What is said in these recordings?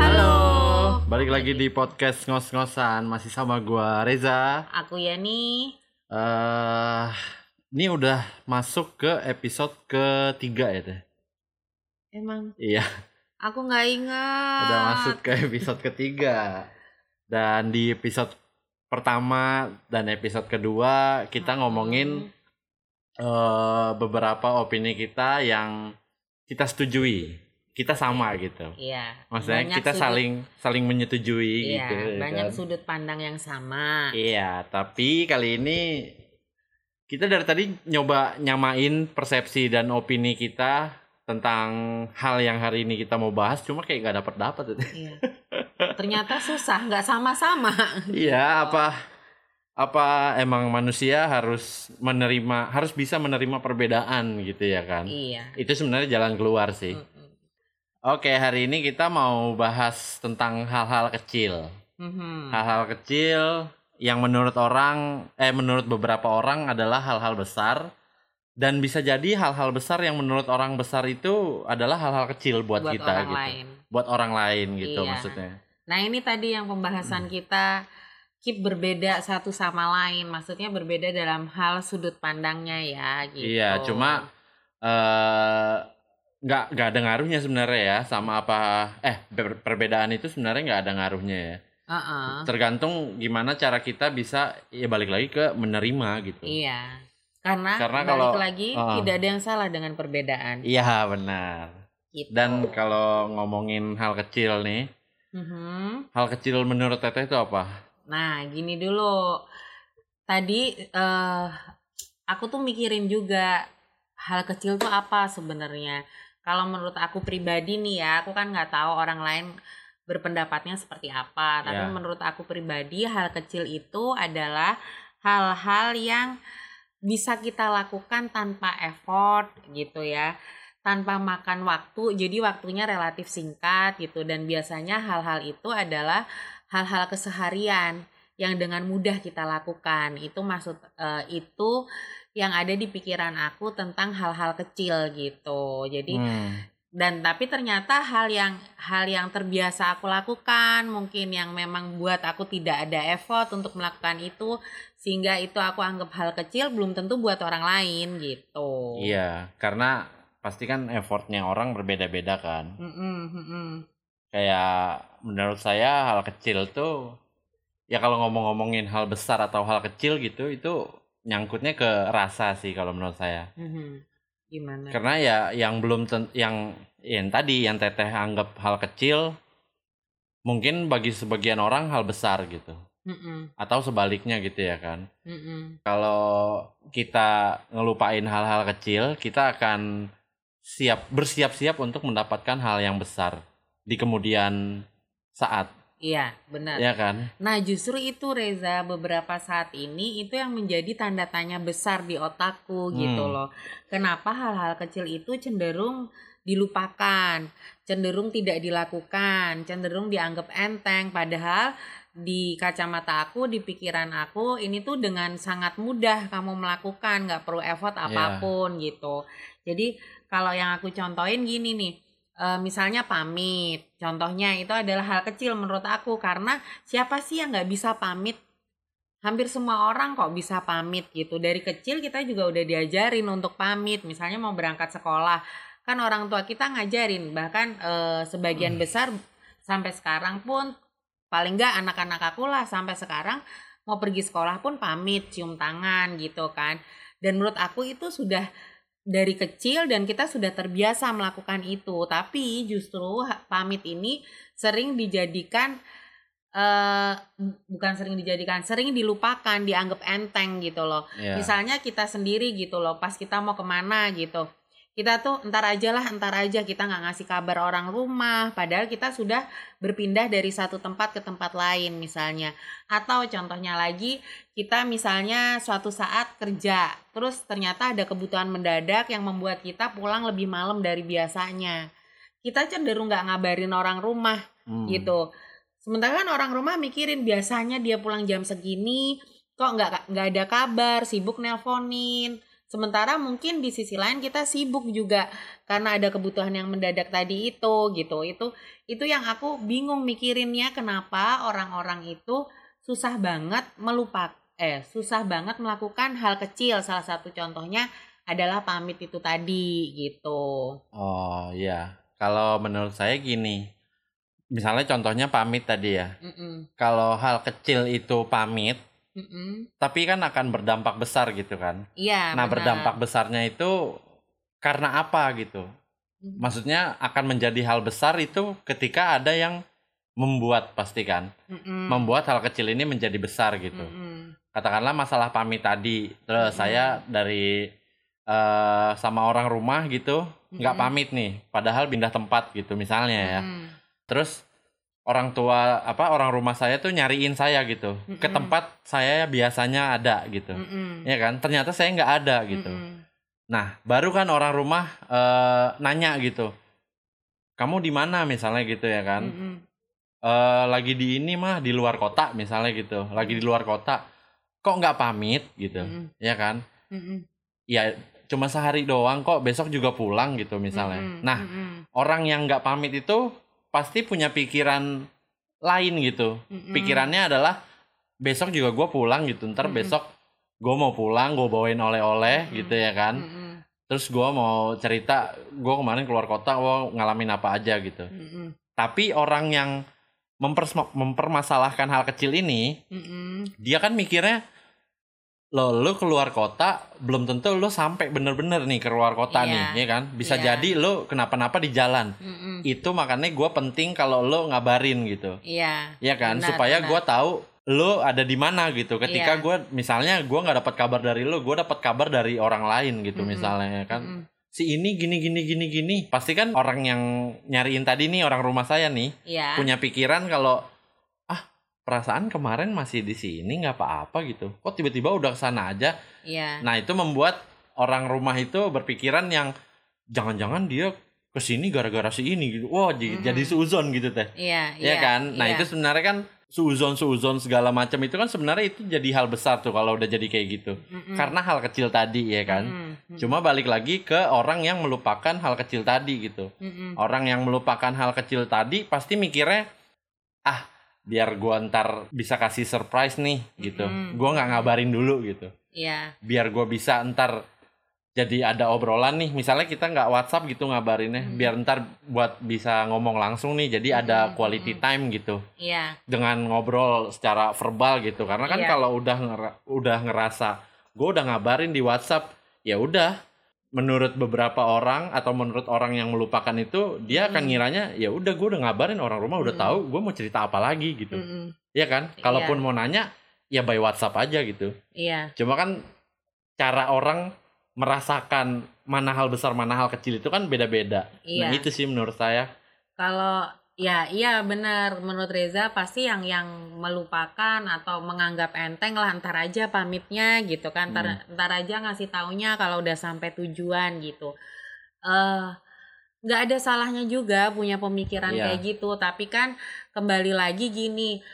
Halo. Balik lagi di podcast ngos-ngosan masih sama gua Reza. Aku Yani. Eh, ini udah masuk ke episode ketiga ya teh. Emang Iya, aku nggak ingat. udah masuk ke episode ketiga. Dan di episode pertama dan episode kedua kita ngomongin eh beberapa opini kita yang kita setujui. Kita sama gitu. Iya. Maksudnya banyak kita sudut- saling saling menyetujui Iya, gitu. ya banyak kan? sudut pandang yang sama. Iya, tapi kali ini kita dari tadi nyoba nyamain persepsi dan opini kita tentang hal yang hari ini kita mau bahas, cuma kayak nggak dapet dapat. Iya. Ternyata susah, nggak sama-sama. Iya, apa apa emang manusia harus menerima harus bisa menerima perbedaan gitu ya kan? iya. Itu sebenarnya jalan keluar sih. Mm-mm. Oke, hari ini kita mau bahas tentang hal-hal kecil. Mhm. hal-hal kecil yang menurut orang eh menurut beberapa orang adalah hal-hal besar dan bisa jadi hal-hal besar yang menurut orang besar itu adalah hal-hal kecil buat, Buat kita orang gitu lain. buat orang lain gitu Iya. maksudnya Nah ini tadi yang pembahasan Hmm. kita keep berbeda satu sama lain. Maksudnya berbeda dalam hal sudut pandangnya ya. Gitu. iya cuma eh nggak nggak ada ngaruhnya sebenarnya ya sama apa eh per- perbedaan itu sebenarnya nggak ada ngaruhnya ya Heeh. tergantung gimana cara kita bisa ya balik lagi ke menerima gitu Iya. Karena, Karena balik kalau- lagi Heeh. tidak ada yang salah dengan perbedaan. iya benar Gitu. Dan kalau ngomongin hal kecil nih, Mhm. hal kecil menurut Teteh itu apa? Nah, gini dulu. Tadi eh aku tuh mikirin juga hal kecil tuh apa sebenarnya. Kalau menurut aku pribadi nih ya, aku kan nggak tahu orang lain berpendapatnya seperti apa. Tapi Ya. menurut aku pribadi hal kecil itu adalah hal-hal yang bisa kita lakukan tanpa effort gitu ya tanpa makan waktu jadi waktunya relatif singkat gitu dan biasanya hal-hal itu adalah hal-hal keseharian yang dengan mudah kita lakukan itu maksud eh, itu yang ada di pikiran aku tentang hal-hal kecil gitu jadi Hmm, dan tapi ternyata hal yang hal yang terbiasa aku lakukan mungkin yang memang buat aku tidak ada effort untuk melakukan itu sehingga itu aku anggap hal kecil belum tentu buat orang lain gitu Iya, karena pasti kan effortnya orang berbeda-beda kan. Mm-mm, mm-mm. Kayak menurut saya hal kecil tuh, ya kalau ngomong-ngomongin hal besar atau hal kecil gitu, itu nyangkutnya ke rasa sih kalau menurut saya. Mhm. Gimana? Karena ya yang belum ten- yang yang tadi yang Teteh anggap hal kecil, mungkin bagi sebagian orang hal besar gitu. Mm-mm, Atau sebaliknya gitu ya kan. mm-mm. kalau kita ngelupain hal-hal kecil, kita akan siap bersiap-siap untuk mendapatkan hal yang besar di kemudian saat, Iya, benar. ya kan? Nah, justru itu Reza beberapa saat ini itu yang menjadi tanda tanya besar di otakku gitu Hmm. loh. Kenapa hal-hal kecil itu cenderung dilupakan, cenderung tidak dilakukan, cenderung dianggap enteng padahal di kacamata aku, di pikiran aku ini tuh dengan sangat mudah kamu melakukan, nggak perlu effort Iya. apa pun gitu. Jadi kalau yang aku contohin gini nih, eh, misalnya pamit, contohnya itu adalah hal kecil menurut aku karena siapa sih yang nggak bisa pamit? Hampir semua orang kok bisa pamit gitu. Dari kecil kita juga udah diajarin untuk pamit. Misalnya mau berangkat sekolah, kan orang tua kita ngajarin. Bahkan eh, sebagian besar sampai sekarang pun paling nggak anak-anak aku lah sampai sekarang mau pergi sekolah pun pamit, cium tangan gitu kan. Dan menurut aku itu sudah dari kecil dan kita sudah terbiasa melakukan itu. Tapi justru pamit ini sering dijadikan eh bukan sering dijadikan, sering dilupakan, dianggap enteng gitu loh. Ya. Misalnya kita sendiri gitu loh, pas kita mau ke mana gitu. Kita tuh entar aja lah, entar aja kita nggak ngasih kabar orang rumah. Padahal kita sudah berpindah dari satu tempat ke tempat lain misalnya. Atau contohnya lagi, kita misalnya suatu saat kerja, terus ternyata ada kebutuhan mendadak yang membuat kita pulang lebih malam dari biasanya. Kita cenderung nggak ngabarin orang rumah Hmm. gitu. Sementara kan orang rumah mikirin biasanya dia pulang jam segini, kok nggak nggak ada kabar, sibuk nelponin, sementara mungkin di sisi lain kita sibuk juga karena ada kebutuhan yang mendadak tadi itu gitu itu itu yang aku bingung mikirinnya kenapa orang-orang itu susah banget melupak eh susah banget melakukan hal kecil salah satu contohnya adalah pamit itu tadi gitu Oh iya, kalau menurut saya gini, misalnya contohnya pamit tadi ya. Mm-mm. Kalau hal kecil itu pamit, Mm-mm. tapi kan akan berdampak besar gitu kan. iya nah benar. berdampak besarnya itu karena apa gitu? Mm. Maksudnya akan menjadi hal besar itu ketika ada yang membuat pasti kan, Mm-mm. membuat hal kecil ini menjadi besar gitu. Mm-mm. Katakanlah masalah pamit tadi, terus Mm-mm. saya dari eh, sama orang rumah gitu nggak pamit nih, padahal pindah tempat gitu misalnya ya. Mm. Terus orang tua apa orang rumah saya tuh nyariin saya gitu ke Mm-mm. tempat saya biasanya ada gitu, Mm-mm. ya kan? Ternyata saya nggak ada gitu. Mm-mm. Nah, baru kan orang rumah eh, nanya gitu, kamu di mana misalnya gitu ya kan? Mm-mm. Eh, lagi di ini mah di luar kota misalnya gitu, lagi di luar kota, kok nggak pamit gitu, Mm-mm. ya kan? Mm-mm. Ya cuma sehari doang kok, besok juga pulang gitu misalnya. Mm-mm. Nah, Mm-mm. orang yang nggak pamit itu pasti punya pikiran lain gitu. Mm-mm. Pikirannya adalah besok juga gue pulang gitu, ntar Mm-mm. besok gue mau pulang, gue bawain oleh-oleh Mm-mm. gitu ya kan. Mm-mm. Terus gue mau cerita, gue kemarin keluar kota, gue ngalamin apa aja gitu. Mm-mm. Tapi orang yang mempermasalahkan hal kecil ini, Mm-mm. dia kan mikirnya, lo lu keluar kota belum tentu lo sampai bener-bener nih keluar kota Iya. nih, ya kan? Bisa Iya. jadi lo kenapa-napa di jalan. Mm-mm. Itu makanya gue penting kalau lo ngabarin gitu, Iya. ya kan? Benar, Supaya gue tahu lo ada di mana gitu. Ketika Iya. gue misalnya gue nggak dapat kabar dari lo, gue dapat kabar dari orang lain gitu Mm-mm. misalnya ya kan. Mm-mm. Si ini gini gini gini gini, pasti kan orang yang nyariin tadi nih orang rumah saya nih Iya. punya pikiran kalau perasaan kemarin masih di sini nggak apa-apa gitu kok tiba-tiba udah ke sana aja Iya. nah itu membuat orang rumah itu berpikiran yang jangan-jangan dia ke sini gara-gara si ini gitu wah Mhm. jadi suzon gitu teh Iya. ya kan nah iya. itu sebenarnya kan suzon suzon segala macam itu kan sebenarnya itu jadi hal besar tuh kalau udah jadi kayak gitu Mm-mm. karena hal kecil tadi ya kan Mm-mm. cuma balik lagi ke orang yang melupakan hal kecil tadi gitu Mm-mm. orang yang melupakan hal kecil tadi pasti mikirnya ah biar gua ntar bisa kasih surprise nih gitu Mm-mm. gua nggak ngabarin dulu gitu Iya. biar gua bisa ntar jadi ada obrolan nih misalnya kita nggak WhatsApp gitu ngabarinnya Mm. biar ntar buat bisa ngomong langsung nih jadi ada Mm-mm, quality time gitu Iya. dengan ngobrol secara verbal gitu karena kan Iya. kalau udah ngera- udah ngerasa gue udah ngabarin di WhatsApp ya udah menurut beberapa orang atau menurut orang yang melupakan itu dia akan Mm. ngiranya ya udah gue udah ngabarin orang rumah udah Mm. tahu gue mau cerita apa lagi gitu Mm-mm. ya kan Iya. kalaupun mau nanya ya by WhatsApp aja gitu Iya. cuma kan cara orang merasakan mana hal besar mana hal kecil itu kan beda-beda Iya. nah itu sih menurut saya Kalau ya iya benar menurut Reza pasti yang yang melupakan atau menganggap enteng lah ntar aja pamitnya gitu kan ntar Hmm. aja ngasih taunya kalau udah sampai tujuan gitu. eh nggak ada salahnya juga punya pemikiran Iya. kayak gitu tapi kan kembali lagi gini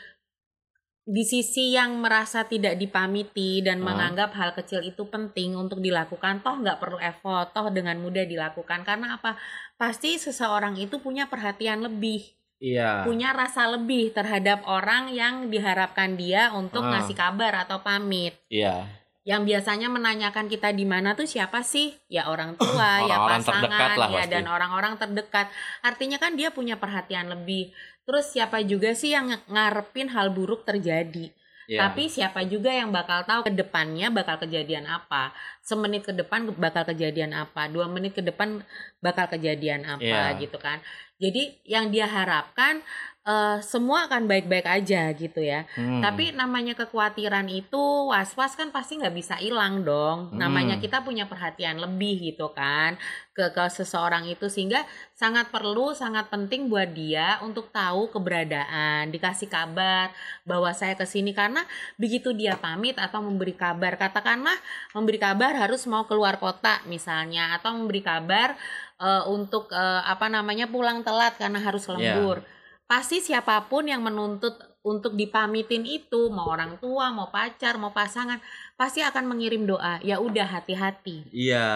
di sisi yang merasa tidak dipamiti dan Ah. menganggap hal kecil itu penting untuk dilakukan toh nggak perlu effort toh dengan mudah dilakukan karena apa pasti seseorang itu punya perhatian lebih iya punya rasa lebih terhadap orang yang diharapkan dia untuk Ah. ngasih kabar atau pamit iya yang biasanya menanyakan kita di mana tuh siapa sih? Ya orang tua, ya Orang-orang terdekat pasangan, lah ya pasti. dan orang-orang terdekat. Artinya kan dia punya perhatian lebih. Terus siapa juga sih yang ngarepin hal buruk terjadi? iya. Tapi siapa juga yang bakal tahu ke depannya bakal kejadian apa? Semenit ke depan bakal kejadian apa? Dua menit ke depan bakal kejadian apa Iya. gitu kan? Jadi yang dia harapkan eh, semua akan baik-baik aja gitu ya. Hmm. Tapi namanya kekhawatiran itu was-was kan pasti nggak bisa hilang dong. Namanya Hmm. kita punya perhatian lebih gitu kan ke ke seseorang itu sehingga sangat perlu, sangat penting buat dia untuk tahu keberadaan, dikasih kabar bahwa saya ke sini karena begitu dia pamit atau memberi kabar, katakanlah memberi kabar harus mau keluar kota misalnya atau memberi kabar eh, untuk eh, apa namanya pulang telat karena harus Iya. lembur pasti siapa pun yang menuntut untuk dipamitin itu mau orang tua mau pacar mau pasangan pasti akan mengirim doa. Ya udah hati-hati. Iya.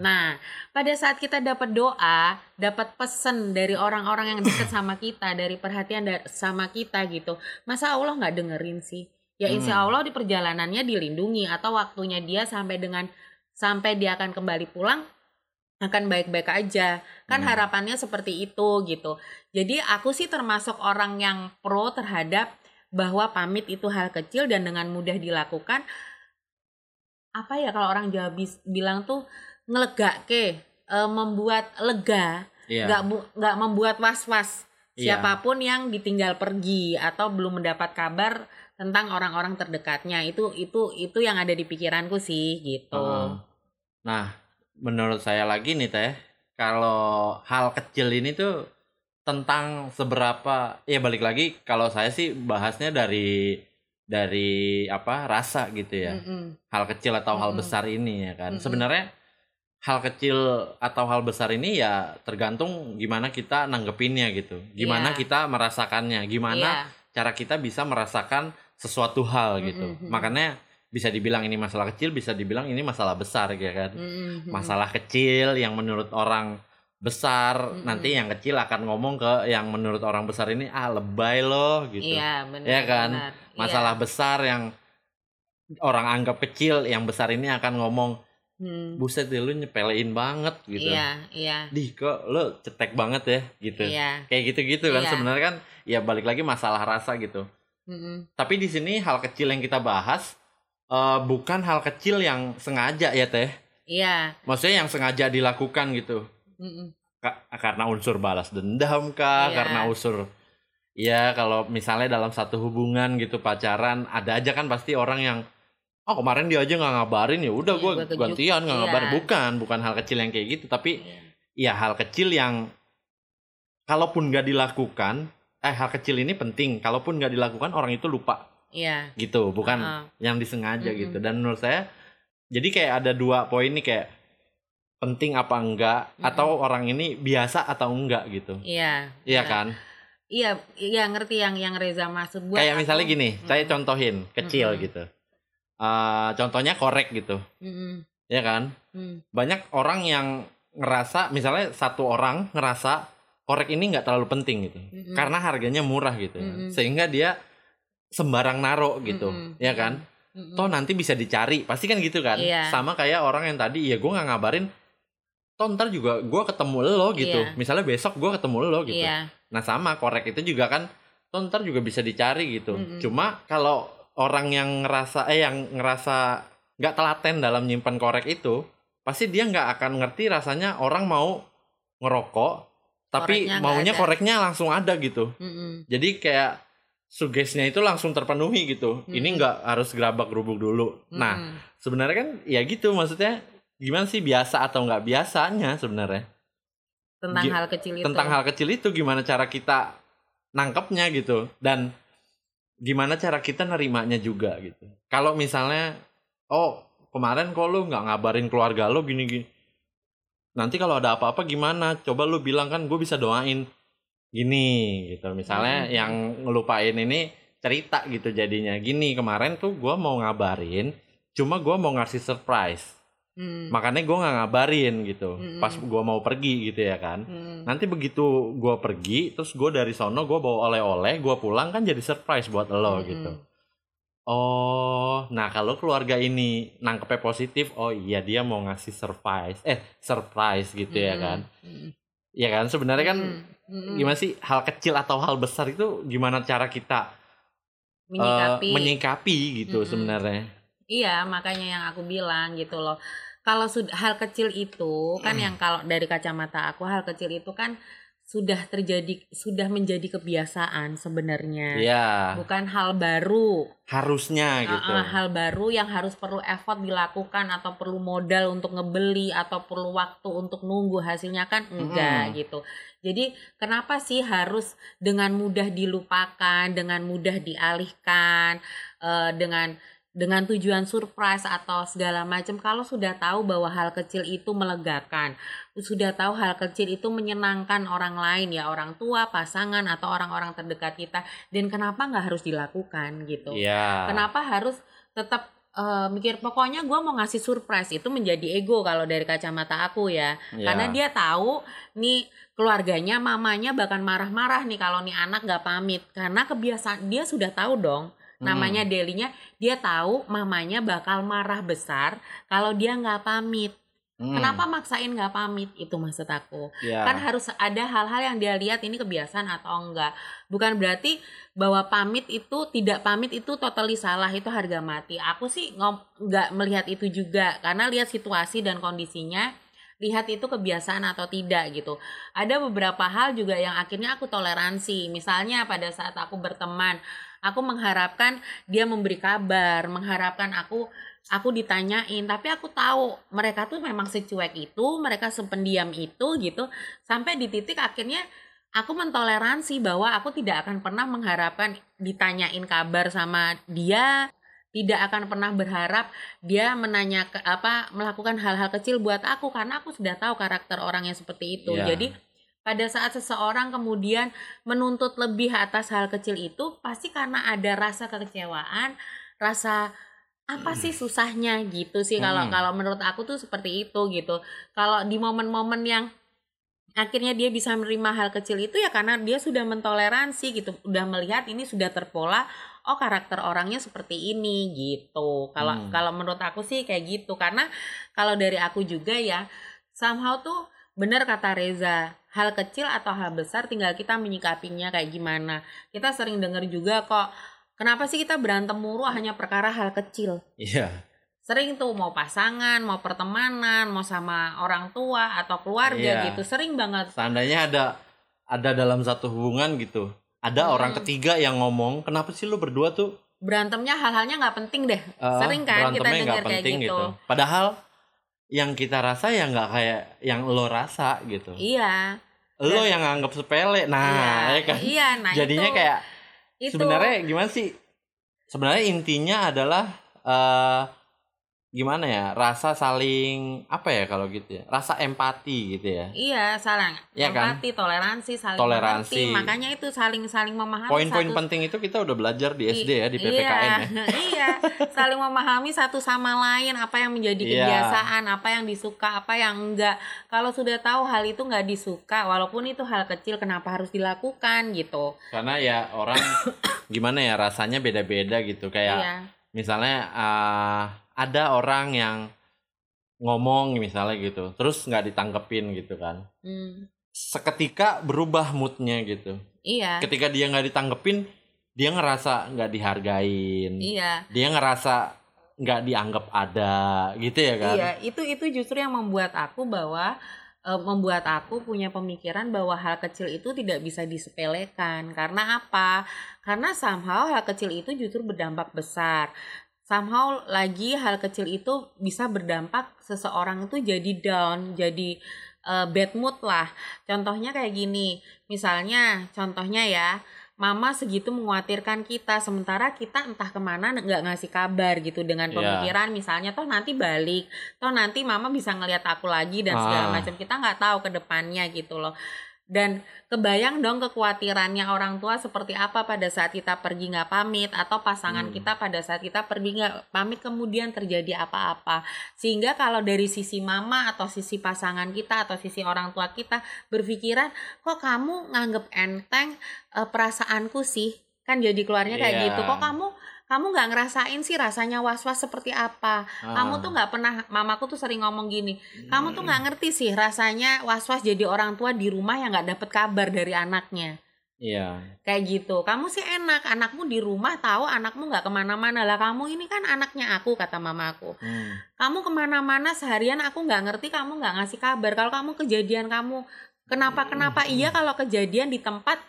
Nah, pada saat kita dapat doa, dapat pesan dari orang-orang yang dekat sama kita, dari perhatian sama kita gitu, masa Allah nggak dengerin sih? Ya insya Hmm. Allah di perjalanannya dilindungi atau waktunya dia sampai dengan sampai dia akan kembali pulang akan baik-baik aja. Kan Hmm. harapannya seperti itu gitu. Jadi aku sih termasuk orang yang pro terhadap bahwa pamit itu hal kecil dan dengan mudah dilakukan. Apa ya kalau orang Jawa bilang tuh ngelegake, eh, membuat lega, nggak bu- nggak membuat was-was Iya. siapa pun yang ditinggal pergi atau belum mendapat kabar tentang orang-orang terdekatnya itu itu itu yang ada di pikiranku sih gitu. Heeh. Nah, menurut saya lagi nih teh, kalau hal kecil ini tuh tentang seberapa ya balik lagi kalau saya sih bahasnya dari dari apa rasa gitu ya. Mm-mm. Hal kecil atau hal Mm-mm. besar ini ya kan. Mm-mm. Sebenarnya hal kecil atau hal besar ini ya tergantung gimana kita nanggepinnya gitu. Gimana Iya. kita merasakannya, gimana Iya. cara kita bisa merasakan sesuatu hal gitu. Mm-mm, mm-mm. Makanya bisa dibilang ini masalah kecil, bisa dibilang ini masalah besar ya kan. Mm-mm. Masalah kecil yang menurut orang besar, Mm-mm. nanti yang kecil akan ngomong ke yang menurut orang besar ini ah lebay loh gitu. Iya benar. Iya kan? benar. Masalah Iya. besar yang orang anggap kecil, yang besar ini akan ngomong Hmm. buset deh lu nyepelein banget gitu. Iya iya Dih kok lu cetek banget ya gitu. iya. Kayak gitu-gitu kan Iya. sebenarnya kan ya balik lagi masalah rasa gitu. Mm-mm. Tapi di sini hal kecil yang kita bahas eh, bukan hal kecil yang sengaja ya teh. Iya. Maksudnya yang sengaja dilakukan gitu. Mm-mm. Ka- karena unsur balas dendam kah? Iya. Karena unsur ya kalau misalnya dalam satu hubungan gitu pacaran ada aja kan pasti orang yang oh kemarin dia aja nggak ngabarin ya udah Iya, gue gantian nggak Iya. ngabarin bukan bukan hal kecil yang kayak gitu tapi Iya. ya hal kecil yang kalaupun nggak dilakukan eh hal kecil ini penting kalaupun nggak dilakukan orang itu lupa Iya. gitu bukan Heeh. yang disengaja Mm-mm. gitu dan menurut saya jadi kayak ada dua poin nih kayak penting apa enggak Mm-mm. atau orang ini biasa atau enggak gitu Iya. iya Iya. kan Iya, iya ngerti yang yang Reza maksud buat kayak aku- misalnya gini saya Mm-mm. contohin kecil Mm-mm. gitu Eh, contohnya korek gitu Mm-mm. ya kan Mm. banyak orang yang ngerasa misalnya satu orang ngerasa korek ini nggak terlalu penting gitu Mm-mm. karena harganya murah gitu Mm-mm. sehingga dia sembarang naro gitu Mm-mm. ya kan Mm-mm. toh nanti bisa dicari pasti kan gitu kan Iya. sama kayak orang yang tadi ya gue nggak ngabarin toh ntar juga gue ketemu lo gitu Iya. misalnya besok gue ketemu lo gitu Iya. nah sama korek itu juga kan toh ntar juga bisa dicari gitu Mm-mm. cuma kalau orang yang ngerasa eh yang ngerasa nggak telaten dalam nyimpan korek itu pasti dia nggak akan ngerti rasanya orang mau ngerokok tapi Koreknya maunya ada. koreknya langsung ada gitu Mm-mm. jadi kayak sugesnya itu langsung terpenuhi gitu. Ini Mm-mm. nggak harus gerabak gerubuk dulu. Nah Mm-mm. sebenarnya kan ya gitu maksudnya gimana sih biasa atau nggak biasanya sebenarnya? Tentang gi- hal kecil itu. tentang hal kecil itu gimana cara kita nangkepnya gitu. Dan gimana cara kita nerimanya juga gitu. Kalau misalnya oh kemarin kok lu nggak ngabarin keluarga lu gini gini nanti kalau ada apa-apa gimana? Coba lu bilang kan gue bisa doain gini gitu misalnya Mhm. yang ngelupain ini cerita gitu jadinya gini kemarin tuh gue mau ngabarin cuma gue mau ngasih surprise Hmm. makanya gue nggak ngabarin gitu Mm-mm. pas gue mau pergi gitu ya kan Hmm. nanti begitu gue pergi terus gue dari sono gue bawa oleh-oleh gue pulang kan jadi surprise buat lo Mm-mm. gitu oh nah kalau keluarga ini nangkepnya positif oh iya dia mau ngasih surprise eh surprise gitu ya Mm-mm. kan Mm-mm. Ya kan sebenarnya kan. Mm-mm. gimana sih hal kecil atau hal besar itu gimana cara kita eh, menyikapi menyikapi gitu Mm-mm. sebenarnya Iya, makanya yang aku bilang gitu loh. Kalau hal kecil itu kan yang kalau dari kacamata aku hal kecil itu kan sudah terjadi sudah menjadi kebiasaan sebenarnya. ya Bukan hal baru. harusnya gitu Uh-uh, hal baru yang harus perlu effort dilakukan atau perlu modal untuk ngebeli atau perlu waktu untuk nunggu hasilnya kan enggak Mm-mm. gitu. Jadi kenapa sih harus dengan mudah dilupakan, dengan mudah dialihkan, eh, dengan dengan tujuan surprise atau segala macam kalau sudah tahu bahwa hal kecil itu melegakan, sudah tahu hal kecil itu menyenangkan orang lain ya orang tua, pasangan atau orang-orang terdekat kita dan kenapa nggak harus dilakukan gitu. Iya. Kenapa harus tetap eh, mikir pokoknya gue mau ngasih surprise itu menjadi ego kalau dari kacamata aku ya Ya. karena dia tahu nih keluarganya mamanya bahkan marah-marah nih kalau nih anak nggak pamit karena kebiasaan dia sudah tahu dong Hmm. namanya Delinya dia tahu mamanya bakal marah besar kalau dia nggak pamit. Hmm. kenapa maksain nggak pamit? Itu maksud aku. Ya. kan harus ada hal-hal yang dia lihat ini kebiasaan atau enggak. Bukan berarti bahwa pamit itu tidak pamit itu totally salah itu harga mati. Aku sih nggak melihat itu juga. Karena lihat situasi dan kondisinya lihat itu kebiasaan atau tidak gitu. Ada beberapa hal juga yang akhirnya aku toleransi. Misalnya pada saat aku berteman aku mengharapkan dia memberi kabar mengharapkan aku aku ditanyain. Tapi aku tahu mereka tuh memang secuek itu mereka sependiam itu gitu. Sampai di titik akhirnya aku mentoleransi bahwa aku tidak akan pernah mengharapkan ditanyain kabar sama dia tidak akan pernah berharap dia menanya ke apa melakukan hal-hal kecil buat aku karena aku sudah tahu karakter orang yang seperti itu. Iya. jadi pada saat seseorang kemudian menuntut lebih atas hal kecil itu pasti karena ada rasa kekecewaan rasa apa sih susahnya? gitu sih kalau Hmm. kalau menurut aku tuh seperti itu gitu. Kalau di momen-momen yang akhirnya dia bisa menerima hal kecil itu ya karena dia sudah mentoleransi gitu. Udah melihat ini sudah terpola oh karakter orangnya seperti ini gitu. Kalau Hmm. kalau menurut aku sih kayak gitu. Karena kalau dari aku juga ya somehow tuh bener kata Reza hal kecil atau hal besar tinggal kita menyikapinya kayak gimana kita sering dengar juga kok kenapa sih kita berantem mulu hanya perkara hal kecil Iya. sering tuh mau pasangan mau pertemanan mau sama orang tua atau keluarga Iya. gitu sering banget Seandainya ada ada dalam satu hubungan gitu, ada Hmm. orang ketiga yang ngomong, kenapa sih lu berdua tuh berantemnya hal-halnya nggak penting deh eh, Sering kan kita dengar kayak penting gitu. Padahal yang kita rasa ya nggak kayak yang lo rasa gitu. iya Lo yang anggap sepele. Nah, iya ya kan. iya nah Jadinya itu, kayak itu sebenarnya gimana sih? Sebenarnya intinya adalah eh gimana ya? Rasa saling apa ya kalau gitu ya? Rasa empati gitu ya. iya saling Iya kan? empati toleransi saling Toleransi. mengerti. makanya itu saling saling memahami Poin-poin satu penting itu kita udah belajar di I- SD ya di PPKN iya, ya. iya, saling memahami satu sama lain apa yang menjadi Iya. kebiasaan, apa yang disuka, apa yang enggak. Kalau sudah tahu hal itu nggak disuka, walaupun itu hal kecil, kenapa harus dilakukan gitu? Karena ya orang gimana ya rasanya beda-beda gitu kayak Iya, misalnya eh, ada orang yang ngomong misalnya gitu terus nggak ditanggepin gitu kan. Hmm, seketika berubah moodnya gitu. Iya, ketika dia nggak ditanggepin dia ngerasa nggak dihargain. Iya, dia ngerasa nggak dianggap ada gitu ya kan? Iya. Itu itu justru yang membuat aku bahwa eh, membuat aku punya pemikiran bahwa hal kecil itu tidak bisa disepelekan. Karena apa? Karena somehow hal kecil itu justru berdampak besar. Somehow lagi hal kecil itu bisa berdampak seseorang itu jadi down, jadi eh, bad mood lah. Contohnya kayak gini. Misalnya, contohnya ya, Mama segitu mengkhawatirkan kita, sementara kita entah ke mana nggak ngasih kabar gitu dengan Iya. pemikiran misalnya toh nanti balik, toh nanti Mama bisa ngelihat aku lagi dan segala Ah. macam kita nggak tahu ke depannya gitu loh. Dan kebayang dong kekhawatirannya orang tua seperti apa pada saat kita pergi nggak pamit atau pasangan Hmm. kita pada saat kita pergi nggak pamit kemudian terjadi apa-apa. Sehingga kalau dari sisi mama atau sisi pasangan kita atau sisi orang tua kita berpikiran kok kamu nganggep enteng perasaanku sih kan jadi keluarnya kayak Iya. gitu kok kamu kamu nggak ngerasain sih rasanya was-was seperti apa. Kamu Ah. tuh nggak pernah mamaku tuh sering ngomong gini kamu tuh nggak ngerti sih rasanya was-was jadi orang tua di rumah yang nggak dapet kabar dari anaknya. Iya. Kayak gitu. Kamu sih enak anakmu di rumah tahu anakmu nggak ke mana-mana. Lah kamu ini kan anaknya aku kata mamaku. Hmm. kamu ke mana-mana seharian aku nggak ngerti kamu nggak ngasih kabar. Kalau kamu kejadian kamu kenapa kenapa iya kalau kejadian di tempat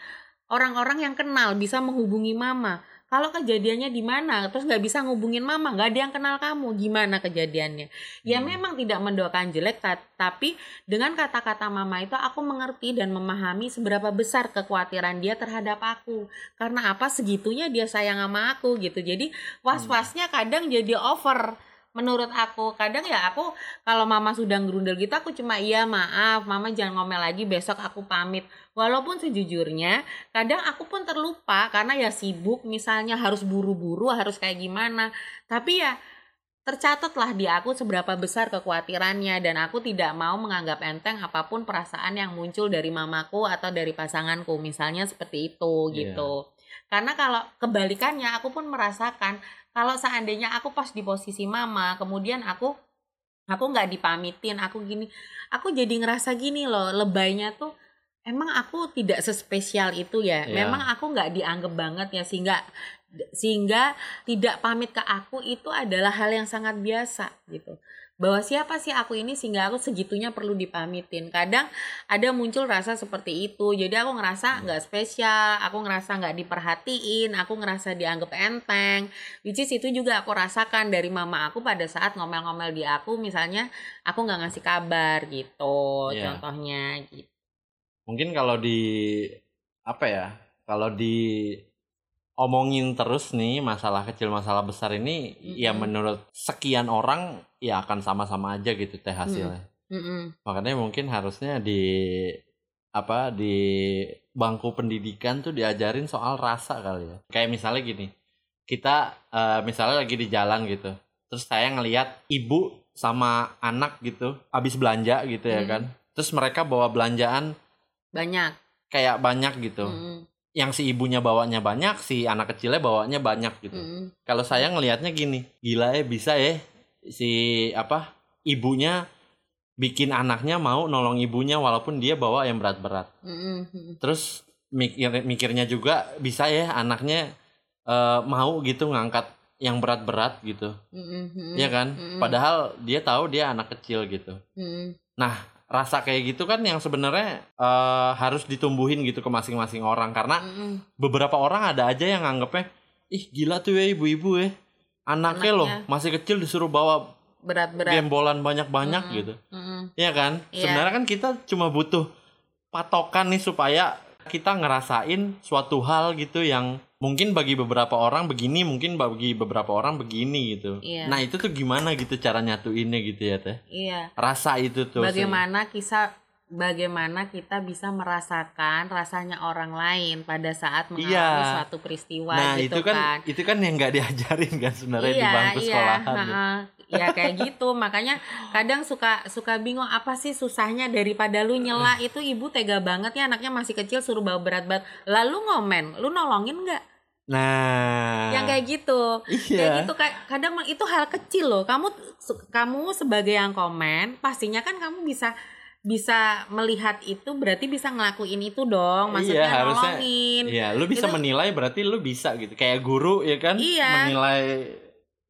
orang-orang yang kenal bisa menghubungi mama kalau kejadiannya di mana terus nggak bisa ngubungin mama nggak ada yang kenal kamu gimana kejadiannya? Ya Hmm. memang tidak mendoakan jelek ta- tapi dengan kata-kata mama itu aku mengerti dan memahami seberapa besar kekhawatiran dia terhadap aku. Karena apa? Segitunya dia sayang sama aku gitu. Jadi was-wasnya kadang jadi over menurut aku kadang ya aku kalau mama sudah ngerundel gitu aku cuma iya maaf mama jangan ngomel lagi besok aku pamit. Walaupun sejujurnya kadang aku pun terlupa karena ya sibuk misalnya harus buru-buru harus kayak gimana. Tapi ya tercatatlah di aku seberapa besar kekhawatirannya dan aku tidak mau menganggap enteng apa pun perasaan yang muncul dari mamaku atau dari pasanganku misalnya seperti itu Iya. gitu karena kalau kebalikannya aku pun merasakan kalau seandainya aku pas di posisi mama kemudian aku aku nggak dipamitin aku gini aku jadi ngerasa gini loh lebaynya tuh emang aku tidak sespesial itu ya Iya. memang aku nggak dianggap banget ya sehingga sehingga tidak pamit ke aku itu adalah hal yang sangat biasa gitu bahwa siapa sih aku ini sehingga aku segitunya perlu dipamitin. Kadang ada muncul rasa seperti itu. Jadi aku ngerasa nggak spesial aku ngerasa nggak diperhatiin aku ngerasa dianggap enteng. Which is itu juga aku rasakan dari mama aku pada saat ngomel-ngomel di aku misalnya aku nggak ngasih kabar gitu Iya. contohnya gitu. Mungkin kalau di apa ya kalau di omongin terus nih masalah kecil masalah besar ini ya Mm-mm. menurut sekian orang ya akan sama-sama aja gitu teh hasilnya Mm-mm. makanya mungkin harusnya di apa di bangku pendidikan tuh diajarin soal rasa kali ya kayak misalnya gini kita eh, misalnya lagi di jalan gitu terus saya ngelihat ibu sama anak gitu habis belanja gitu ya Hmm. kan terus mereka bawa belanjaan banyak kayak banyak gitu Mm-mm. Yang si ibunya bawanya banyak si anak kecilnya bawanya banyak gitu Mm-mm. kalau saya ngelihatnya gini gila ya bisa ya si apa ibunya bikin anaknya mau nolong ibunya walaupun dia bawa yang berat-berat. Mm-mm. terus mikir mikirnya juga bisa ya anaknya eh, mau gitu ngangkat yang berat-berat gitu Mm-mm. ya kan Mm-mm. padahal dia tahu dia anak kecil gitu Mm-mm. Rasa kayak gitu kan yang sebenarnya eh, harus ditumbuhin gitu ke masing-masing orang karena Mm-mm. beberapa orang ada aja yang nganggepnya ih gila tuh ya ibu-ibu ya anaknya, loh Anaknya. masih kecil disuruh bawa berat-berat gembolan banyak-banyak Mm-mm. gitu Mm-mm. ya kan Iya. sebenarnya kan kita cuma butuh patokan nih supaya kita ngerasain suatu hal gitu yang mungkin bagi beberapa orang begini mungkin bagi beberapa orang begini gitu. Iya. nah itu tuh gimana gitu cara nyatuinnya gitu ya teh? Iya. Rasa itu tuh bagaimana kisah bagaimana kita bisa merasakan rasanya orang lain pada saat mengalami Iya. suatu peristiwa nah gitu itu kan, itu kan yang nggak diajarin kan sebenarnya di bangku sekolahan gitu. heeh. ya kayak gitu. Makanya kadang suka suka bingung apa sih susahnya daripada lu nyela? Itu ibu tega banget ya anaknya masih kecil suruh bawa berat-berat lalu ngomen lu nolongin nggak? Nah. Yang kayak gitu. Iya. Kayak gitu kayak kadang itu hal kecil loh. Kamu kamu sebagai yang komen pastinya kan kamu bisa bisa melihat itu berarti bisa ngelakuin itu dong maksudnya Iya, harusnya- nolongin Iya, lu bisa Itu- menilai berarti lu bisa gitu. Kayak guru ya kan Iya. menilai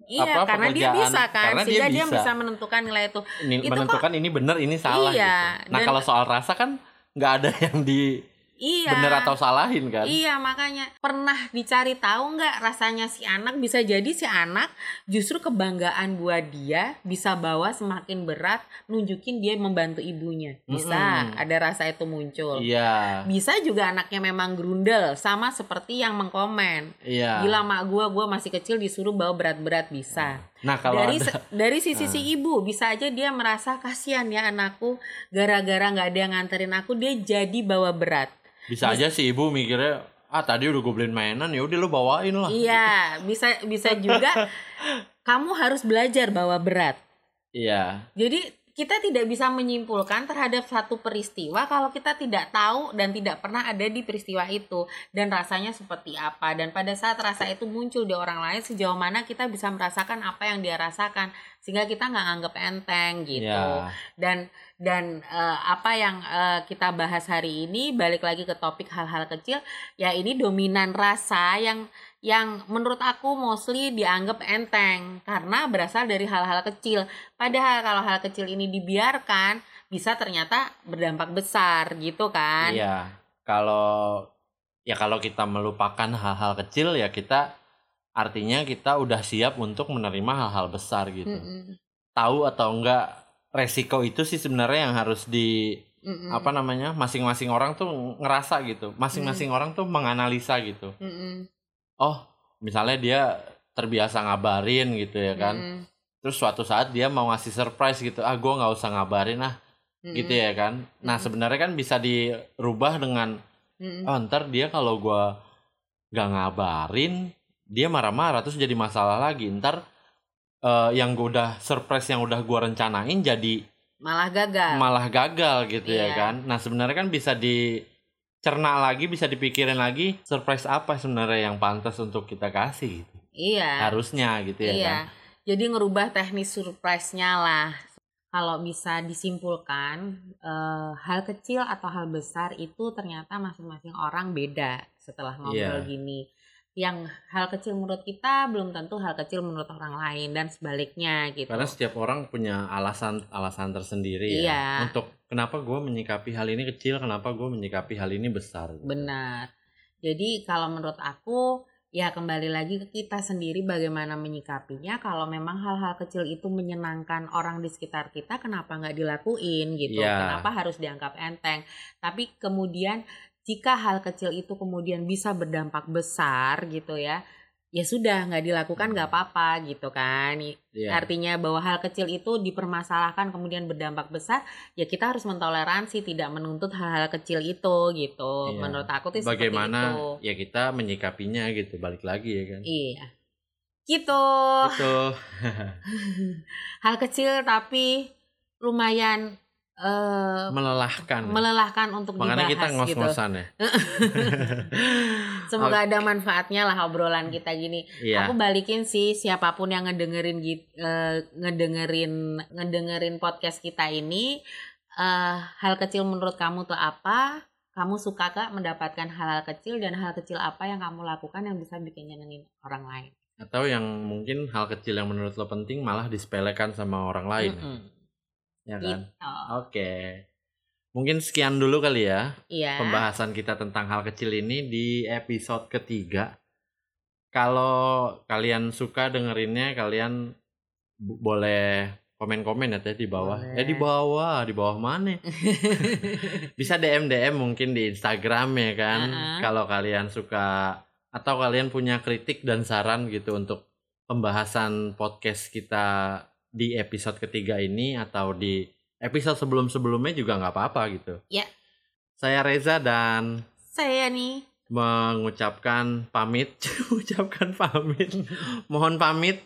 iya apa, karena dia bisa kan Karena dia sehingga dia bisa. bisa menentukan nilai itu ini Itu menentukan ini benar, ini salah Iya, gitu. Nah, dan- kalau soal rasa kan nggak ada yang di iya. Bener atau salahin kan? Iya makanya. Pernah dicari tahu nggak rasanya si anak bisa jadi si anak justru kebanggaan buat dia bisa bawa semakin berat nunjukin dia membantu ibunya. Bisa Mm-mm. ada rasa itu muncul. Iya, bisa juga anaknya memang grundel sama seperti yang mengkomen. Iya. gila mak gua gua masih kecil disuruh bawa berat-berat bisa. Nah, kalau dari ada dari sisi si ibu bisa aja dia merasa kasihan ya anakku gara-gara nggak ada yang nganterin aku dia jadi bawa berat bisa aja si ibu mikirnya ah tadi udah gue beliin mainan ya udah lu bawain lah. Iya, bisa bisa juga kamu harus belajar bawa berat. Iya. Jadi kita tidak bisa menyimpulkan terhadap satu peristiwa kalau kita tidak tahu dan tidak pernah ada di peristiwa itu dan rasanya seperti apa dan pada saat rasa itu muncul di orang lain sejauh mana kita bisa merasakan apa yang dia rasakan sehingga kita nggak anggap enteng gitu Iya. dan dan eh, apa yang eh, kita bahas hari ini balik lagi ke topik hal-hal kecil ya ini dominan rasa yang yang menurut aku mostly dianggap enteng karena berasal dari hal-hal kecil padahal kalau hal kecil ini dibiarkan bisa ternyata berdampak besar gitu kan Iya. Kalau ya kalau kita melupakan hal-hal kecil ya kita artinya kita udah siap untuk menerima hal-hal besar gitu. Mm-mm. Tahu atau enggak resiko itu sih sebenarnya yang harus di Mm-mm. apa namanya masing-masing orang tuh ngerasa gitu. Masing-masing orang tuh menganalisa gitu. Mm-mm. Oh, misalnya dia terbiasa ngabarin gitu ya kan. Mm-mm. Terus suatu saat dia mau ngasih surprise gitu. Ah, gua nggak usah ngabarin ah, Mm-mm. gitu ya kan. Nah, sebenarnya kan bisa dirubah dengan Mm-mm. oh ntar dia kalau gua gak ngabarin dia marah-marah terus jadi masalah lagi ntar eh, yang gue udah surprise yang udah gua rencanain jadi malah gagal malah gagal gitu ya Iya. kan. Nah, sebenarnya kan bisa dicerna lagi, bisa dipikirin lagi surprise apa sebenarnya yang pantas untuk kita kasih gitu. iya Harusnya gitu ya iya kan. jadi ngerubah teknis surprise-nya lah kalau bisa disimpulkan eh, hal kecil atau hal besar itu ternyata masing-masing orang beda setelah ngobrol Iya. gini yang hal kecil menurut kita belum tentu hal kecil menurut orang lain dan sebaliknya gitu Karena setiap orang punya alasan alasan tersendiri ya Iya. untuk kenapa gue menyikapi hal ini kecil, kenapa gue menyikapi hal ini besar. gitu. Benar. Jadi kalau menurut aku ya kembali lagi ke kita sendiri bagaimana menyikapinya. Kalau memang hal-hal kecil itu menyenangkan orang di sekitar kita, kenapa nggak dilakuin gitu? Iya. Kenapa harus dianggap enteng? Tapi kemudian jika hal kecil itu kemudian bisa berdampak besar gitu ya, ya sudah nggak dilakukan nggak apa-apa gitu kan. Iya. Artinya bahwa hal kecil itu dipermasalahkan kemudian berdampak besar, ya kita harus mentoleransi tidak menuntut hal-hal kecil itu gitu. Iya. Menurut aku seperti Bagaimana itu. ya kita menyikapinya gitu, balik lagi ya kan. Iya. Gitu. Gitu. Hal kecil tapi lumayan eh Melelahkan. melelahkan untuk Makanya kita dibahas gitu. ngos-ngosan ya. Semoga ada manfaatnya lah obrolan kita gini. Iya. Aku balikin sih siapa pun yang ngedengerin eh, ngedengerin ngedengerin podcast kita ini eh hal kecil menurut kamu tuh apa? Kamu suka gak mendapatkan hal-hal kecil dan hal kecil apa yang kamu lakukan yang bisa bikin nyenengin orang lain? Atau yang mungkin hal kecil yang menurut lo penting malah disepelekan sama orang lain. Mm-mm. Ya kan? Gitu. Oke. Mungkin sekian dulu kali ya Iya. pembahasan kita tentang hal kecil ini di episode ketiga. Kalau kalian suka dengerinnya, kalian boleh komen-komen ya Teh, di bawah. Boleh. Eh di bawah, di bawah mana? Bisa DM DM mungkin di Instagram ya kan. Uh-uh. Kalau kalian suka atau kalian punya kritik dan saran gitu untuk pembahasan podcast kita di episode ketiga ini atau di episode sebelum-sebelumnya juga nggak apa-apa gitu. Ya. Saya Reza dan Saya nih. mengucapkan pamit, ucapkan pamit, mohon pamit.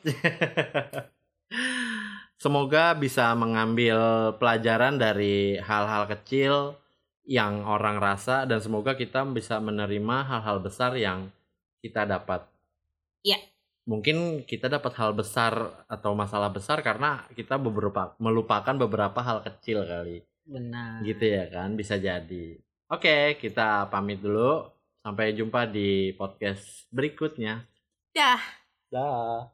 Semoga bisa mengambil pelajaran dari hal-hal kecil yang orang rasa dan semoga kita bisa menerima hal-hal besar yang kita dapat. Iya. Mungkin kita dapat hal besar atau masalah besar karena kita beberapa melupakan beberapa hal kecil kali. Benar. Gitu ya kan, bisa jadi. Oke, kita pamit dulu. Sampai jumpa di podcast berikutnya. Dah. Dah.